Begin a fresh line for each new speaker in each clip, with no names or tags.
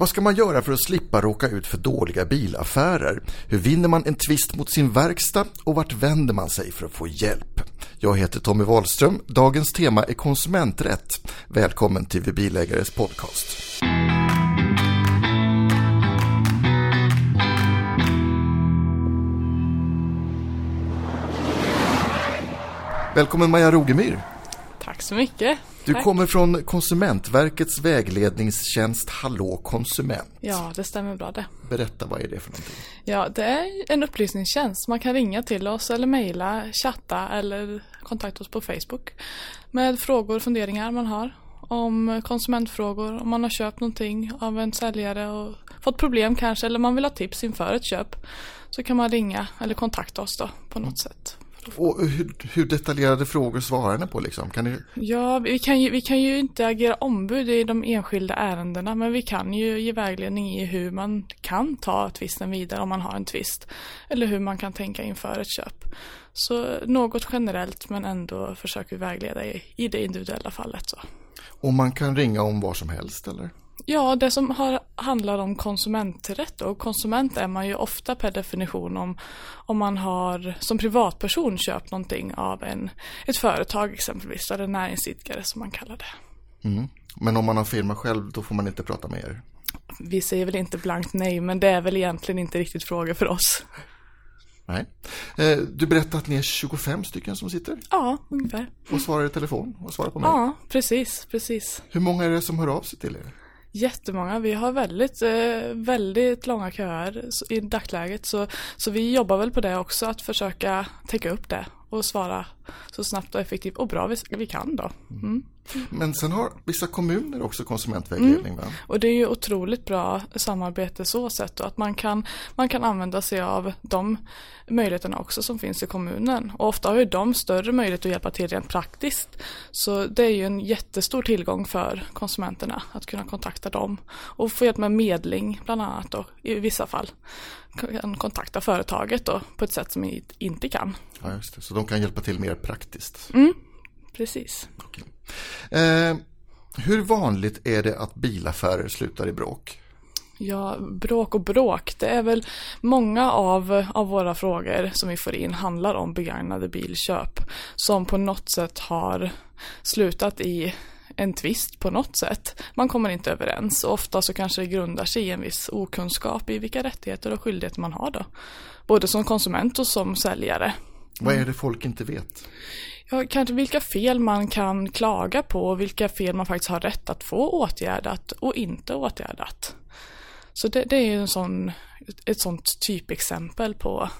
Vad ska man göra för att slippa råka ut för dåliga bilaffärer? Hur vinner man en tvist mot sin verkstad och vart vänder man sig för att få hjälp? Jag heter Tommy Wahlström. Dagens tema är konsumenträtt. Välkommen till Vi Bilägares podcast. Välkommen Maja Rogemyr.
Tack så mycket.
Du
Tack.
kommer från Konsumentverkets vägledningstjänst Hallå konsument.
Ja, det stämmer bra det.
Berätta, vad är det för någonting?
Ja, det är en upplysningstjänst. Man kan ringa till oss eller mejla, chatta eller kontakta oss på Facebook med frågor och funderingar man har om konsumentfrågor, om man har köpt någonting av en säljare och fått problem kanske eller man vill ha tips inför ett köp så kan man ringa eller kontakta oss då på något sätt.
Och hur, hur detaljerade frågor svarar ni på liksom? Kan ni...
Ja, vi kan, ju, vi kan ju inte agera ombud i de enskilda ärendena men vi kan ju ge vägledning i hur man kan ta tvisten vidare om man har en tvist. Eller hur man kan tänka inför ett köp. Så något generellt men ändå försöker vi vägleda i, i det individuella fallet. Så.
Och man kan ringa om vad som helst eller?
Ja, det som har, handlar om konsumenträtt och konsument är man ju ofta per definition om, om man har som privatperson köpt någonting av en, ett företag exempelvis, eller näringsidkare som man kallar det.
Mm. Men om man har firma själv då får man inte prata med er?
Vi säger väl inte blankt nej, men det är väl egentligen inte riktigt fråga för oss.
Nej. Eh, du berättade att ni är 25 stycken som sitter
Ja, ungefär.
och svarar i telefon och svarar på mig.
Ja, precis, precis.
Hur många är det som hör av sig till er?
Jättemånga. Vi har väldigt, eh, väldigt långa köer i dagsläget. Så, så vi jobbar väl på det också, att försöka täcka upp det och svara så snabbt och effektivt och bra vi, vi kan då. Mm.
Men sen har vissa kommuner också konsumentvägledning va?
Och det är ju otroligt bra samarbete så sätt då, att man kan, man kan använda sig av de möjligheterna också som finns i kommunen. Och ofta har ju de större möjlighet att hjälpa till rent praktiskt. Så det är ju en jättestor tillgång för konsumenterna att kunna kontakta dem och få hjälp med medling bland annat då, i vissa fall. Kan kontakta företaget då på ett sätt som vi inte kan.
Ja, just det. Så de kan hjälpa till mer praktiskt.
Mm, precis.
Okej. Eh, hur vanligt är det att bilaffärer slutar i bråk?
Ja, bråk och bråk. Det är väl många av, av våra frågor som vi får in handlar om begagnade bilköp som på något sätt har slutat i en tvist på något sätt. Man kommer inte överens och ofta så kanske det grundar sig i en viss okunskap i vilka rättigheter och skyldigheter man har då. Både som konsument och som säljare.
Vad är det folk inte vet?
Ja, kanske vilka fel man kan klaga på och vilka fel man faktiskt har rätt att få åtgärdat och inte åtgärdat. Så det, det är ju en sån, ett sånt typexempel på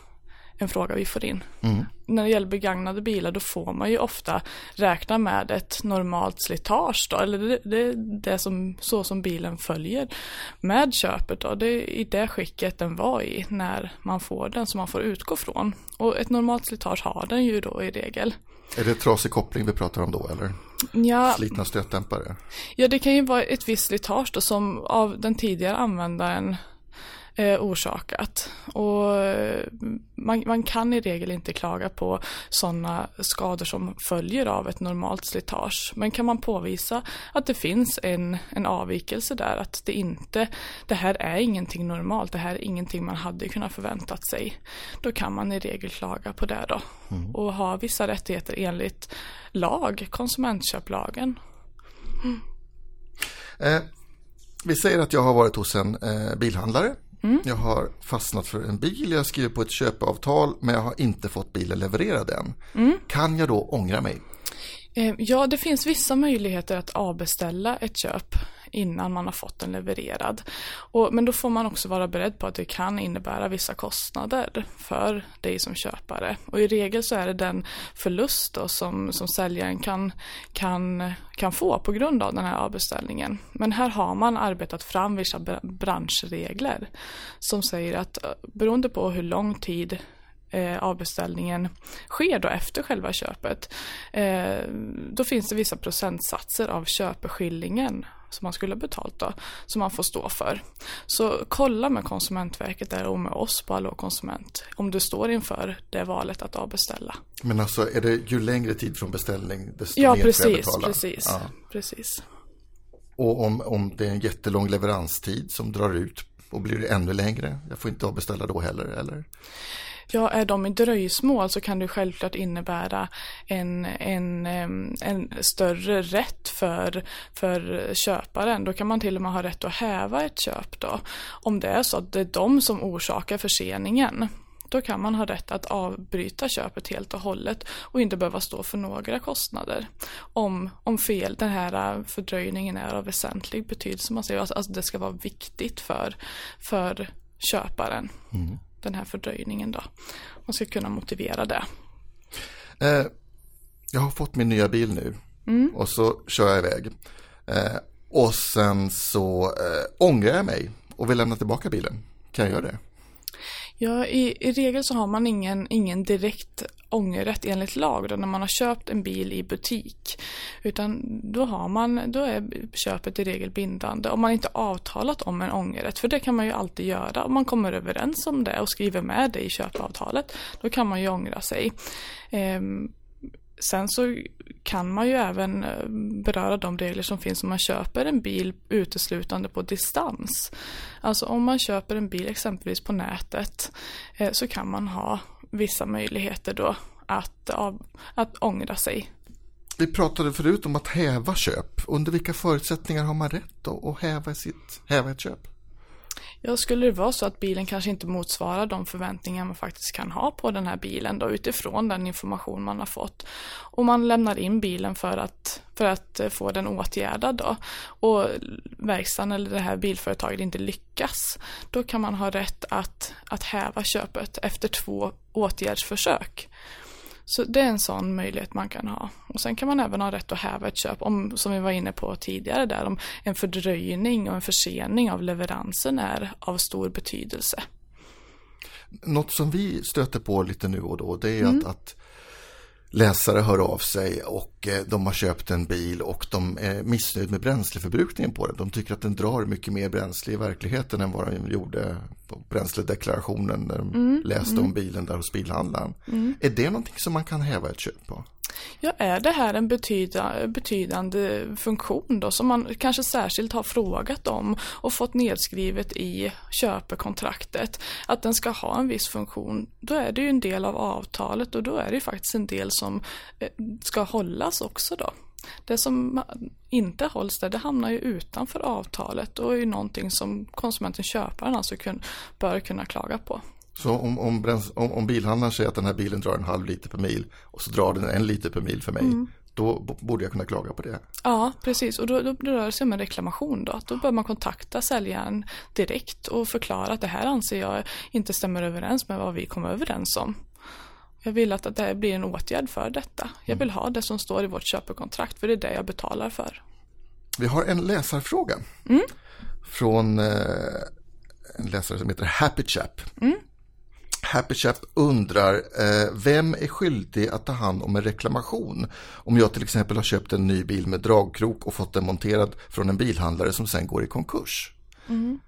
en fråga vi får in.
Mm.
När det gäller begagnade bilar då får man ju ofta räkna med ett normalt slitage då, eller det, det, det som, så som bilen följer med köpet då. Det är i det skicket den var i när man får den som man får utgå från. Och ett normalt slitage har den ju då i regel.
Är det trasig koppling vi pratar om då eller?
Ja,
Slitna stötdämpare?
ja, det kan ju vara ett visst slitage då som av den tidigare användaren eh, orsakat. Och eh, man, man kan i regel inte klaga på sådana skador som följer av ett normalt slitage. Men kan man påvisa att det finns en, en avvikelse där, att det inte, det här är ingenting normalt, det här är ingenting man hade kunnat förväntat sig. Då kan man i regel klaga på det då. Och ha vissa rättigheter enligt lag, konsumentköplagen.
Eh, vi säger att jag har varit hos en eh, bilhandlare. Jag har fastnat för en bil, jag har skrivit på ett köpeavtal men jag har inte fått bilen levererad än. Kan jag då ångra mig?
Eh, Ja, det finns vissa möjligheter att avbeställa ett köp innan man har fått den levererad. Och, men då får man också vara beredd på att det kan innebära vissa kostnader för dig som köpare. Och i regel så är det den förlust då som, som säljaren kan, kan, kan få på grund av den här avbeställningen. Men här har man arbetat fram vissa branschregler som säger att eh, beroende på hur lång tid eh, avbeställningen sker då efter själva köpet. Eh, då finns det vissa procentsatser av köpeskillingen som man skulle ha betalt då, som man får stå för. Så kolla med Konsumentverket där och med oss på Hallå Konsument om du står inför det valet att avbeställa.
Men alltså är det ju längre tid från beställning desto
Ja,
mer får jag
precis,
betala?
precis,
Ja.
precis.
och om, om det är en jättelång leveranstid som drar ut och blir det ännu längre. Jag får inte avbeställa då heller, eller?
Ja, är de i dröjsmål så kan det självklart innebära en, en, en större rätt för, för köparen. Då kan man till och med ha rätt att häva ett köp då. Om det är så att det är de som orsakar förseningen. Då kan man ha rätt att avbryta köpet helt och hållet och inte behöva stå för några kostnader. Om, om fel, den här fördröjningen är av väsentlig betydelse. Man säger alltså, alltså det ska vara viktigt för, för köparen. Mm den här fördröjningen då. Man ska kunna motivera det.
Eh, jag har fått min nya bil nu mm. och så kör jag iväg. Eh, och sen så eh, ångrar jag mig och vill lämna tillbaka bilen. Kan jag göra det?
Ja, i, i regel så har man ingen, ingen direkt ångerrätt enligt lag då när man har köpt en bil i butik. Utan då, har man, då är köpet i regel bindande om man inte avtalat om en ångerrätt. För det kan man ju alltid göra om man kommer överens om det och skriver med det i köpavtalet. Då kan man ju ångra sig. Ehm, Sen så kan man ju även eh, beröra de regler som finns om man köper en bil uteslutande på distans. Alltså om man köper en bil exempelvis på nätet eh, så kan man ha vissa möjligheter då att, av, att ångra sig.
Vi pratade förut om att häva köp. Under vilka förutsättningar har man rätt att häva, sitt, häva ett köp?
Ja, skulle det vara så att bilen kanske inte motsvarar de förväntningar man faktiskt kan ha på den här bilen då utifrån den information man har fått och man lämnar in bilen för att, för att eh, få den åtgärdad då och verkstaden eller det här bilföretaget inte lyckas då kan man ha rätt att, att häva köpet efter två åtgärdsförsök. Så det är en sån möjlighet man kan ha. Och sen kan man även ha rätt att häva ett köp om, som vi var inne på tidigare där, om en fördröjning och en försening av leveransen är av stor betydelse.
Något som vi stöter på lite nu och då det är mm. att, att läsare hör av sig och eh, de har köpt en bil och de är missnöjda med bränsleförbrukningen på den. De tycker att den drar mycket mer bränsle i verkligheten än vad den gjorde på bränsledeklarationen när de mm, läste mm. om bilen där hos bilhandlaren. Mm. Är det någonting som man kan häva ett köp på?
Ja, är det här en betyda, betydande funktion då som man kanske särskilt har frågat om och fått nedskrivet i köpekontraktet att den ska ha en viss funktion, då är det ju en del av avtalet och då är det ju faktiskt en del som eh, ska hållas också då. Det som inte hålls där, det hamnar ju utanför avtalet och är ju någonting som konsumenten, köparen alltså kun, bör kunna klaga på.
Så om, om, om, om bilhandlaren säger att den här bilen drar en halv liter per mil och så drar den en liter per mil för mig. Mm. Då borde jag kunna klaga på det.
Ja, precis. Och då, då, då rör det sig om en reklamation. Då. Då bör man kontakta säljaren direkt och förklara att det här anser jag inte stämmer överens med vad vi kom överens om. Jag vill att det blir en åtgärd för detta. Jag vill ha det som står i vårt köpekontrakt för det är det jag betalar för.
Vi har en läsarfråga mm. från eh, en läsare som heter Happy Chap. Mm. Happy Chap undrar, eh, vem är skyldig att ta hand om en reklamation? Om jag till exempel har köpt en ny bil med dragkrok och fått den monterad från en bilhandlare som sen går i konkurs. Mm.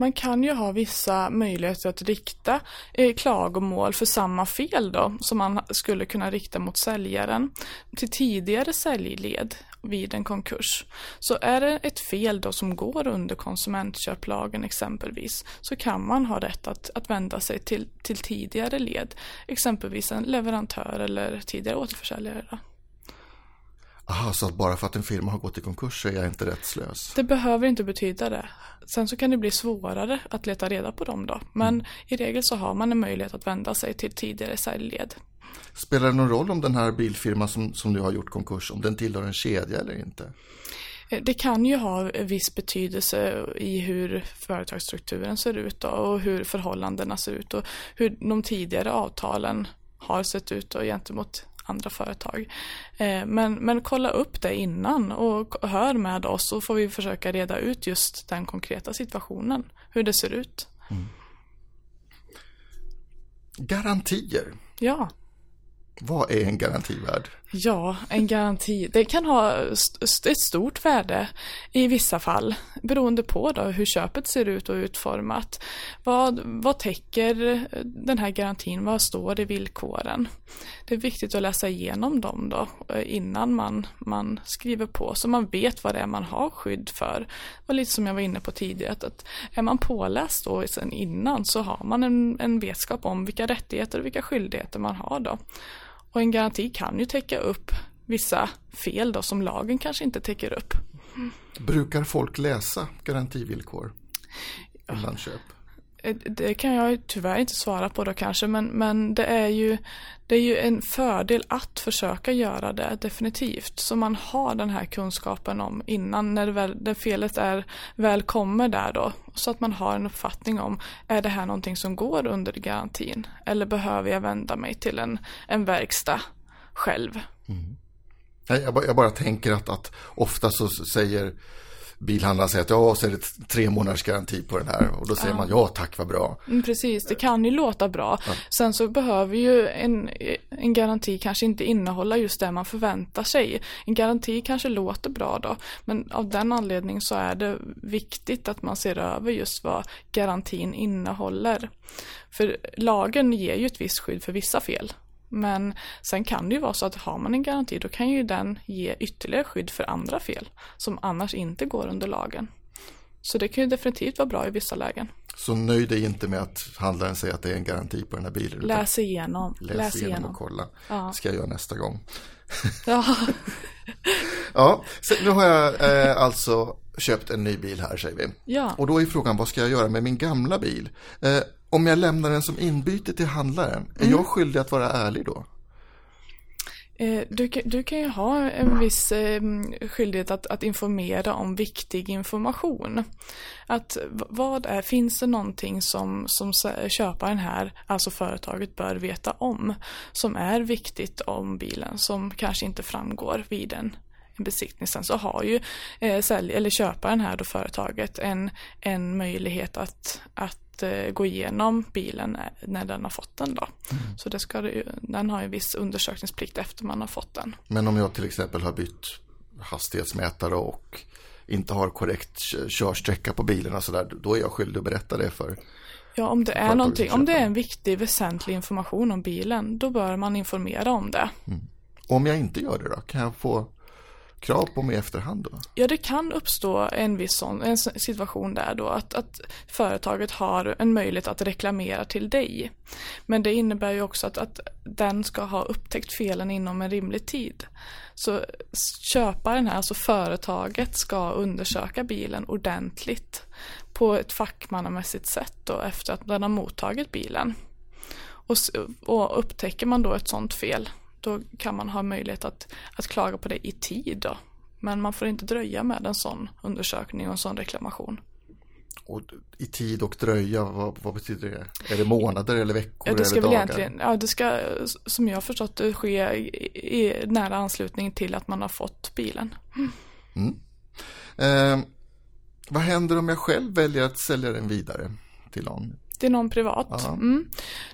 Man kan ju ha vissa möjligheter att rikta eh, klagomål för samma fel då som man skulle kunna rikta mot säljaren till tidigare säljled vid en konkurs. Så är det ett fel då som går under konsumentköplagen exempelvis så kan man ha rätt att, att vända sig till, till tidigare led, exempelvis en leverantör eller tidigare återförsäljare.
Aha, så bara för att en firma har gått i konkurs så är jag inte rättslös?
Det behöver inte betyda det. Sen så kan det bli svårare att leta reda på dem då. Men mm. i regel så har man en möjlighet att vända sig till tidigare säljled.
Spelar det någon roll om den här bilfirman som, som nu har gjort konkurs, om den tillhör en kedja eller inte?
Eh, det kan ju ha viss betydelse i hur företagsstrukturen ser ut och hur förhållandena ser ut och hur de tidigare avtalen har sett ut då, gentemot andra företag. Eh, men, men kolla upp det innan och hör med oss så får vi försöka reda ut just den konkreta situationen, hur det ser ut. Mm.
Garantier.
Ja.
Vad är en garantivärd?
Ja, en garanti. Det kan ha ett stort värde i vissa fall beroende på då hur köpet ser ut och utformat. Vad, vad täcker den här garantin? Vad står i villkoren? Det är viktigt att läsa igenom dem då eh, innan man, man skriver på så man vet vad det är man har skydd för. Och lite som jag var inne på tidigare att är man påläst då sen innan så har man en, en vetskap om vilka rättigheter och vilka skyldigheter man har då. Och en garanti kan ju täcka upp vissa fel då som lagen kanske inte täcker upp.
Brukar folk läsa garantivillkor innan köp?
Eh, det kan jag tyvärr inte svara på då kanske men, men det, är ju, det är ju en fördel att försöka göra det definitivt. Så man har den här kunskapen om innan när, det väl, när felet är, väl kommer där då. Så att man har en uppfattning om är det här någonting som går under garantin eller behöver jag vända mig till en, en verkstad själv. Mm.
Jag, bara, jag bara tänker att, att ofta så säger bilhandlaren säger att ja, så är det tre månaders garanti på den här och då säger ja. man ja tack vad bra.
Mm, precis, det kan ju låta bra. Ja. Sen så behöver ju en, en garanti kanske inte innehålla just det man förväntar sig. En garanti kanske låter bra då, men av den anledningen så är det viktigt att man ser över just vad garantin innehåller. För lagen ger ju ett visst skydd för vissa fel. Men sen kan det ju vara så att har man en garanti då kan ju den ge ytterligare skydd för andra fel som annars inte går under lagen. Så det kan ju definitivt vara bra i vissa lägen.
Så nöj dig inte med att handlaren säger att det är en garanti på den här bilen.
Läs igenom.
Läs, läs igenom, igenom och kolla. Ja. Det ska jag göra nästa gång.
Ja.
ja, så nu har jag eh, alltså köpt en ny bil här säger vi.
Ja.
Och då är frågan vad ska jag göra med min gamla bil? Eh, om jag lämnar den som inbyte till handlaren, är mm. jag skyldig att vara ärlig då?
Eh, du, du kan ju ha en viss eh, skyldighet att, att informera om viktig information. Att vad är, finns det någonting som, som köparen här, alltså företaget, bör veta om som är viktigt om bilen som kanske inte framgår vid en en besiktning. Sen så har ju eh, sälj, eller köparen här då företaget en, en möjlighet att, att eh, gå igenom bilen när den har fått den då. Mm. Så det ska det, den har ju viss undersökningsplikt efter man har fått den.
Men om jag till exempel har bytt hastighetsmätare och inte har korrekt körsträcka på bilen och sådär, då är jag skyldig att berätta det för
Ja, om det är någonting, om det är en viktig, väsentlig information om bilen, då bör man informera om det.
Mm. Om jag inte gör det då, kan jag få krav på mig i efterhand då?
Ja, det kan uppstå en viss sån, en situation där då att, att företaget har en möjlighet att reklamera till dig. Men det innebär ju också att, att den ska ha upptäckt felen inom en rimlig tid. Så köparen här, alltså företaget, ska undersöka bilen ordentligt på ett fackmannamässigt sätt då efter att den har mottagit bilen. Och, och upptäcker man då ett sånt fel då kan man ha möjlighet att, att klaga på det i tid då. Men man får inte dröja med en sån undersökning och en sån reklamation.
Och i tid och dröja, vad, vad, betyder det? Är det månader eller veckor
ja, det ska
eller
dagar? Egentligen, ja, det ska som jag har förstått det ske i, i nära anslutning till att man har fått bilen. Mm.
Mm. Eh, vad händer om jag själv väljer att sälja den vidare till någon?
Till någon privat. Mm.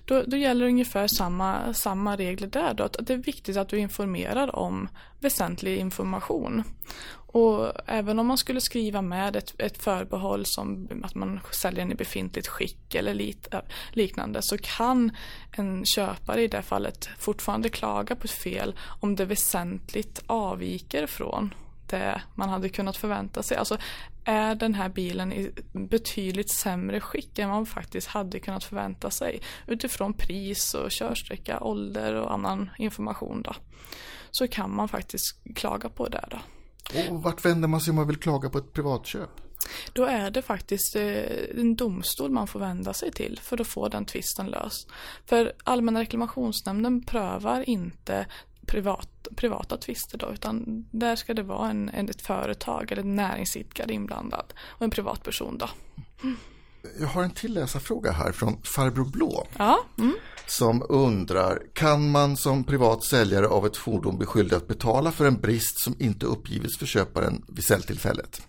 Då, då gäller ungefär samma, samma regler där då. Att det är viktigt att du informerar om väsentlig information. Och även om man skulle skriva med ett, ett förbehåll som att man säljer den i befintligt skick eller lit, liknande så kan en köpare i det fallet fortfarande klaga på ett fel om det väsentligt avviker från det man hade kunnat förvänta sig. Alltså är den här bilen i betydligt sämre skick än man faktiskt hade kunnat förvänta sig utifrån pris och körsträcka, ålder och annan information då. Så kan man faktiskt klaga på det då.
Och vart vänder man sig om man vill klaga på ett privatköp?
Då är det faktiskt eh, en domstol man får vända sig till för att få den tvisten löst. För Allmänna reklamationsnämnden prövar inte privat, privata tvister då, utan där ska det vara en, en, ett företag eller en näringsidkare inblandad och en privatperson då. Mm.
Jag har en till läsarfråga här från Farbror Blå.
Ja. Mm.
Som undrar, kan man som privat säljare av ett fordon bli skyldig att betala för en brist som inte uppgivits för köparen vid säljtillfället?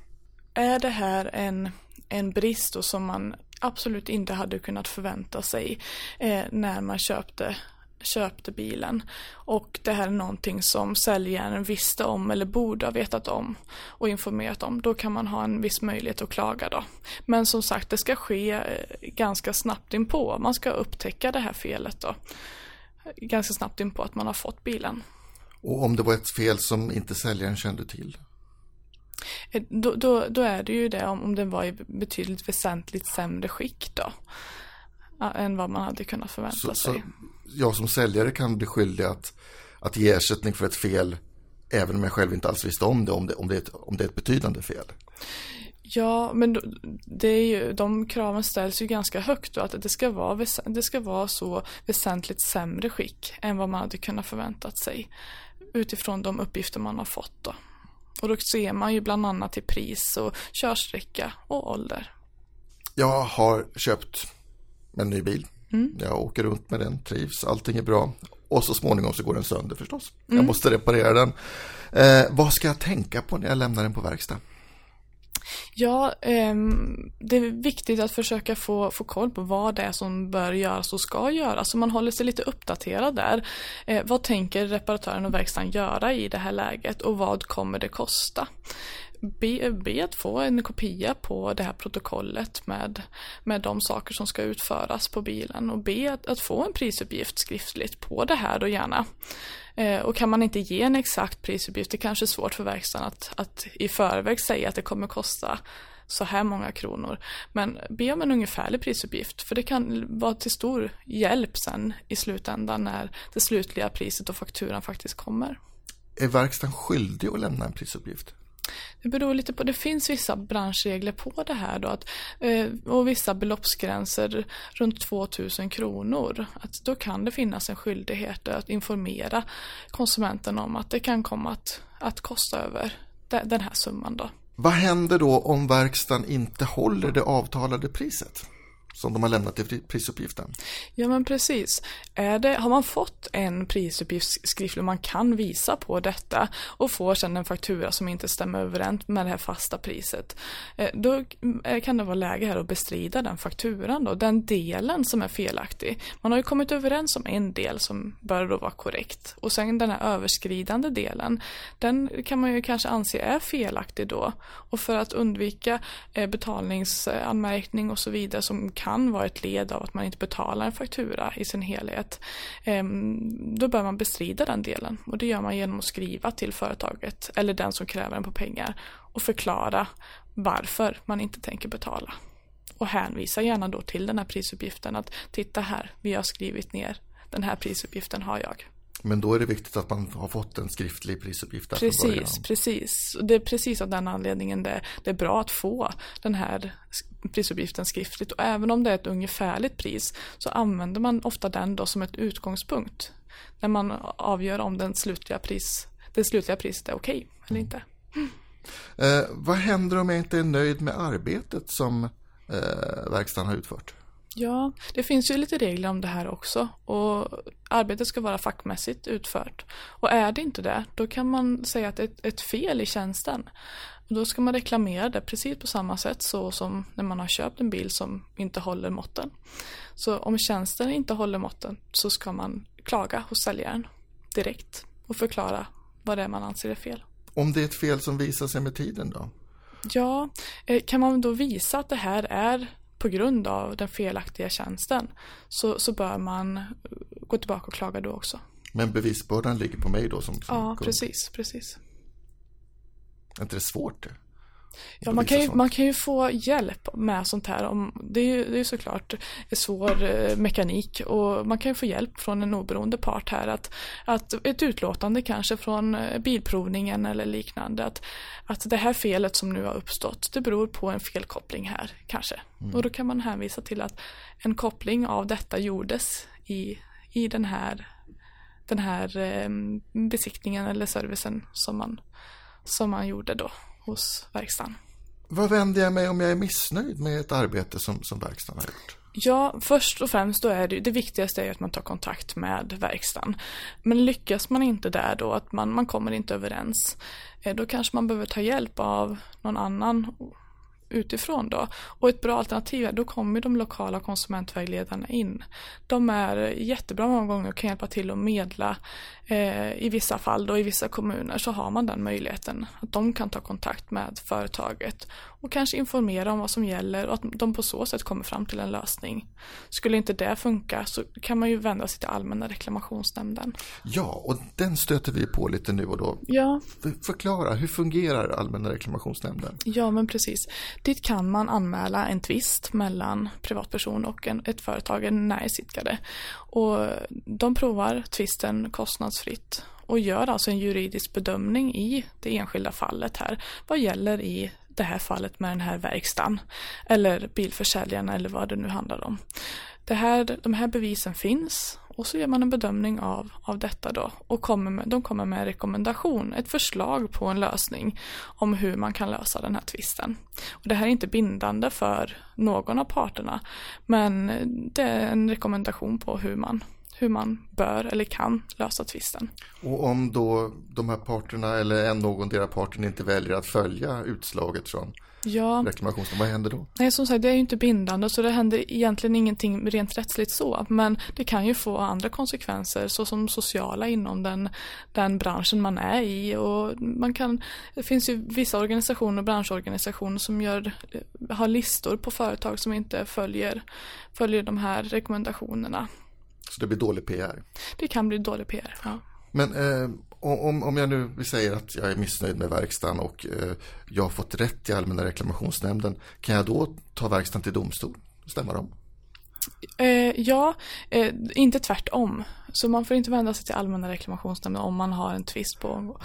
Är det här en, en brist som man absolut inte hade kunnat förvänta sig eh, när man köpte köpte bilen och det här är någonting som säljaren visste om eller borde ha vetat om och informerat om, då kan man ha en viss möjlighet att klaga då. Men som sagt, det ska ske eh, ganska snabbt inpå. Man ska upptäcka det här felet då. Ganska snabbt inpå att man har fått bilen.
Och om det var ett fel som inte säljaren kände till?
Eh, då, då, då är det ju det om, om den var i betydligt väsentligt sämre skick då. Än vad man hade kunnat förvänta så, sig. Så
jag som säljare kan bli skyldig att, att ge ersättning för ett fel även om jag själv inte alls visste om det, om det, om det, är, ett, om det är ett betydande fel.
Ja, men det är ju, de kraven ställs ju ganska högt då, att det ska, vara, det ska vara så väsentligt sämre skick än vad man hade kunnat förväntat sig utifrån de uppgifter man har fått då. Och då ser man ju bland annat till pris och körsträcka och ålder.
Jag har köpt en ny bil. Mm. Jag åker runt med den, trivs, allting är bra. Och så småningom så går den sönder förstås. Mm. Jag måste reparera den. Eh, vad ska jag tänka på när jag lämnar den på verkstad?
Ja, eh, det är viktigt att försöka få, få koll på vad det är som bör göras och ska göras. Så man håller sig lite uppdaterad där. Eh, vad tänker reparatören och verkstaden göra i det här läget och vad kommer det kosta? Be, be att få en kopia på det här protokollet med, med de saker som ska utföras på bilen och be att, att få en prisuppgift skriftligt på det här då gärna. Eh, och kan man inte ge en exakt prisuppgift, det kanske är svårt för verkstaden att, att i förväg säga att det kommer kosta så här många kronor. Men be om en ungefärlig prisuppgift för det kan vara till stor hjälp sen i slutändan när det slutliga priset och fakturan faktiskt kommer.
Är verkstaden skyldig att lämna en prisuppgift?
Det beror lite på, det finns vissa branschregler på det här då att, eh, och vissa beloppsgränser runt 2000 kronor. Att då kan det finnas en skyldighet att informera konsumenten om att det kan komma att, att kosta över den här summan då.
Vad händer då om verkstaden inte håller det avtalade priset? Som de har lämnat i prisuppgiften.
Ja men precis. Är det, har man fått en prisuppgift skriftlig man kan visa på detta och får sedan en faktura som inte stämmer överens med det här fasta priset. Eh, då eh, kan det vara läge här att bestrida den fakturan då, den delen som är felaktig. Man har ju kommit överens om en del som bör då vara korrekt och sen den här överskridande delen den kan man ju kanske anse är felaktig då och för att undvika eh, betalningsanmärkning och så vidare som kan vara ett led av att man inte betalar en faktura i sin helhet. Ehm, då bör man bestrida den delen och det gör man genom att skriva till företaget eller den som kräver en på pengar och förklara varför man inte tänker betala. Och hänvisa gärna då till den här prisuppgiften att titta här, vi har skrivit ner den här prisuppgiften har jag.
Men då är det viktigt att man har fått en skriftlig prisuppgift. Där
precis, precis. Det är precis av den anledningen det, det, är bra att få den här prisuppgiften skriftligt. Och även om det är ett ungefärligt pris så använder man ofta den då som ett utgångspunkt. När man avgör om den slutliga pris, det slutliga priset är okej okay eller inte. Mm.
Eh, vad händer om jag inte är nöjd med arbetet som eh, verkstaden har utfört?
Ja, det finns ju lite regler om det här också och arbetet ska vara fackmässigt utfört. Och är det inte det, då kan man säga att det är ett fel i tjänsten. Då ska man reklamera det precis på samma sätt så som när man har köpt en bil som inte håller måtten. Så om tjänsten inte håller måtten så ska man klaga hos säljaren direkt och förklara vad det är man anser är fel.
Om det är ett fel som visar sig med tiden då?
Ja, eh, kan man då visa att det här är på grund av den felaktiga tjänsten så, så bör man gå tillbaka och klaga då också.
Men bevisbördan ligger på mig då som, som
Ja, kund. precis, precis.
Är inte det svårt?
Ja, man kan, ju, man kan ju få hjälp med sånt här. Om, det är ju det är såklart svår eh, mekanik och man kan ju få hjälp från en oberoende part här. Att, att ett utlåtande kanske från eh, bilprovningen eller liknande. Att, att det här felet som nu har uppstått, det beror på en felkoppling här kanske. Mm. Och då kan man hänvisa till att en koppling av detta gjordes i, i den här, den här eh, besiktningen eller servicen som man, som man gjorde då hos verkstaden.
Vad vänder jag mig om jag är missnöjd med ett arbete som, som verkstaden har gjort?
Ja, först och främst då är det, det viktigaste är att man tar kontakt med verkstaden. Men lyckas man inte där då, att man, man kommer inte överens, eh, då kanske man behöver ta hjälp av någon annan utifrån då. Och ett bra alternativ är då kommer de lokala konsumentvägledarna in. De är jättebra många gånger och kan hjälpa till att medla i vissa fall då i vissa kommuner så har man den möjligheten att de kan ta kontakt med företaget och kanske informera om vad som gäller och att de på så sätt kommer fram till en lösning. Skulle inte det funka så kan man ju vända sig till Allmänna reklamationsnämnden.
Ja, och den stöter vi på lite nu och då.
Ja.
Förklara, hur fungerar Allmänna reklamationsnämnden?
Ja, men precis. Dit kan man anmäla en tvist mellan privatperson och en, ett företag, en näringsidkare. Och de provar tvisten kostnadsfritt och gör alltså en juridisk bedömning i det enskilda fallet här. Vad gäller i det här fallet med den här verkstaden eller bilförsäljaren eller vad det nu handlar om. Det här, de här bevisen finns och så gör man en bedömning av, av detta då och kommer med, de kommer med en rekommendation, ett förslag på en lösning om hur man kan lösa den här tvisten. Och det här är inte bindande för någon av parterna men det är en rekommendation på hur man hur man bör eller kan lösa tvisten.
Och om då de här parterna eller en någon parten inte väljer att följa utslaget från ja. reklamationen, vad händer då?
Nej, som sagt, det är ju inte bindande så det händer egentligen ingenting rent rättsligt så. Men det kan ju få andra konsekvenser såsom sociala inom den, den branschen man är i. Och man kan, det finns ju vissa organisationer, branschorganisationer som gör, har listor på företag som inte följer, följer de här rekommendationerna.
Så det blir dålig PR?
Det kan bli dålig PR, ja.
Men eh, om, om jag nu säger att jag är missnöjd med verkstaden och eh, jag har fått rätt i Allmänna reklamationsnämnden, kan jag då ta verkstaden till domstol? Stämmer de?
Eh, ja, eh, inte tvärtom. Så man får inte vända sig till Allmänna reklamationsnämnden om man har en tvist på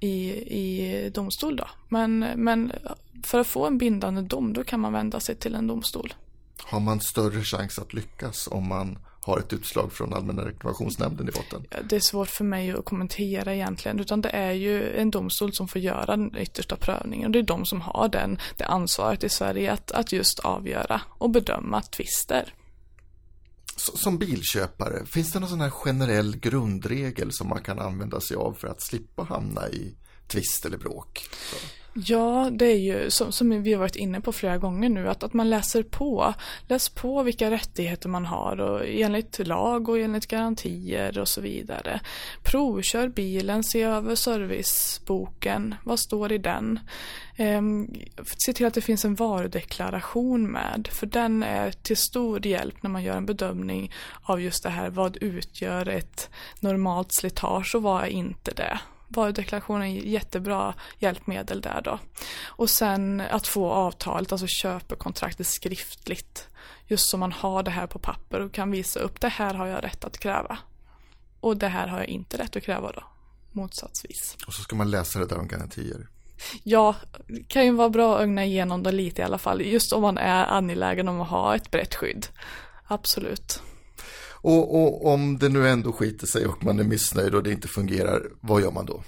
i, i domstol då. Men, men för att få en bindande dom då kan man vända sig till en domstol.
Har man större chans att lyckas om man har ett utslag från Allmänna reklamationsnämnden i botten?
Det är svårt för mig att kommentera egentligen, utan det är ju en domstol som får göra den yttersta prövningen och det är de som har den, det ansvaret i Sverige att, att just avgöra och bedöma tvister.
Som bilköpare, finns det någon sån här generell grundregel som man kan använda sig av för att slippa hamna i tvist eller bråk? Så.
Ja, det är ju som, som, vi har varit inne på flera gånger nu, att, att man läser på. Läs på vilka rättigheter man har och enligt lag och enligt garantier och så vidare. Provkör bilen, se över serviceboken, vad står i den? Ehm, se till att det finns en varudeklaration med, för den är till stor hjälp när man gör en bedömning av just det här, vad utgör ett normalt slitage och vad är inte det? Varudeklarationen är jättebra hjälpmedel där då. Och sen att få avtalet, alltså köpekontraktet skriftligt. Just så man har det här på papper och kan visa upp det här har jag rätt att kräva. Och det här har jag inte rätt att kräva då, motsatsvis.
Och så ska man läsa det där om garantier.
Ja, det kan ju vara bra att ögna igenom det lite i alla fall. Just om man är angelägen om att ha ett brett skydd. Absolut.
Och, och, om det nu ändå skiter sig och man är missnöjd och det inte fungerar, vad gör man då?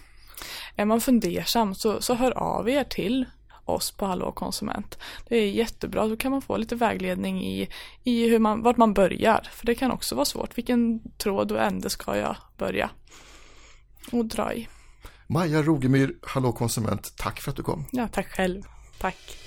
Är man fundersam så, så hör av er till oss på Hallå konsument. Det är jättebra, då kan man få lite vägledning i, i hur man, vart man börjar. För det kan också vara svårt, vilken tråd och ände ska jag börja och dra i.
Maja Rogemyr, Hallå konsument, tack för att du kom.
Ja, tack själv. Tack.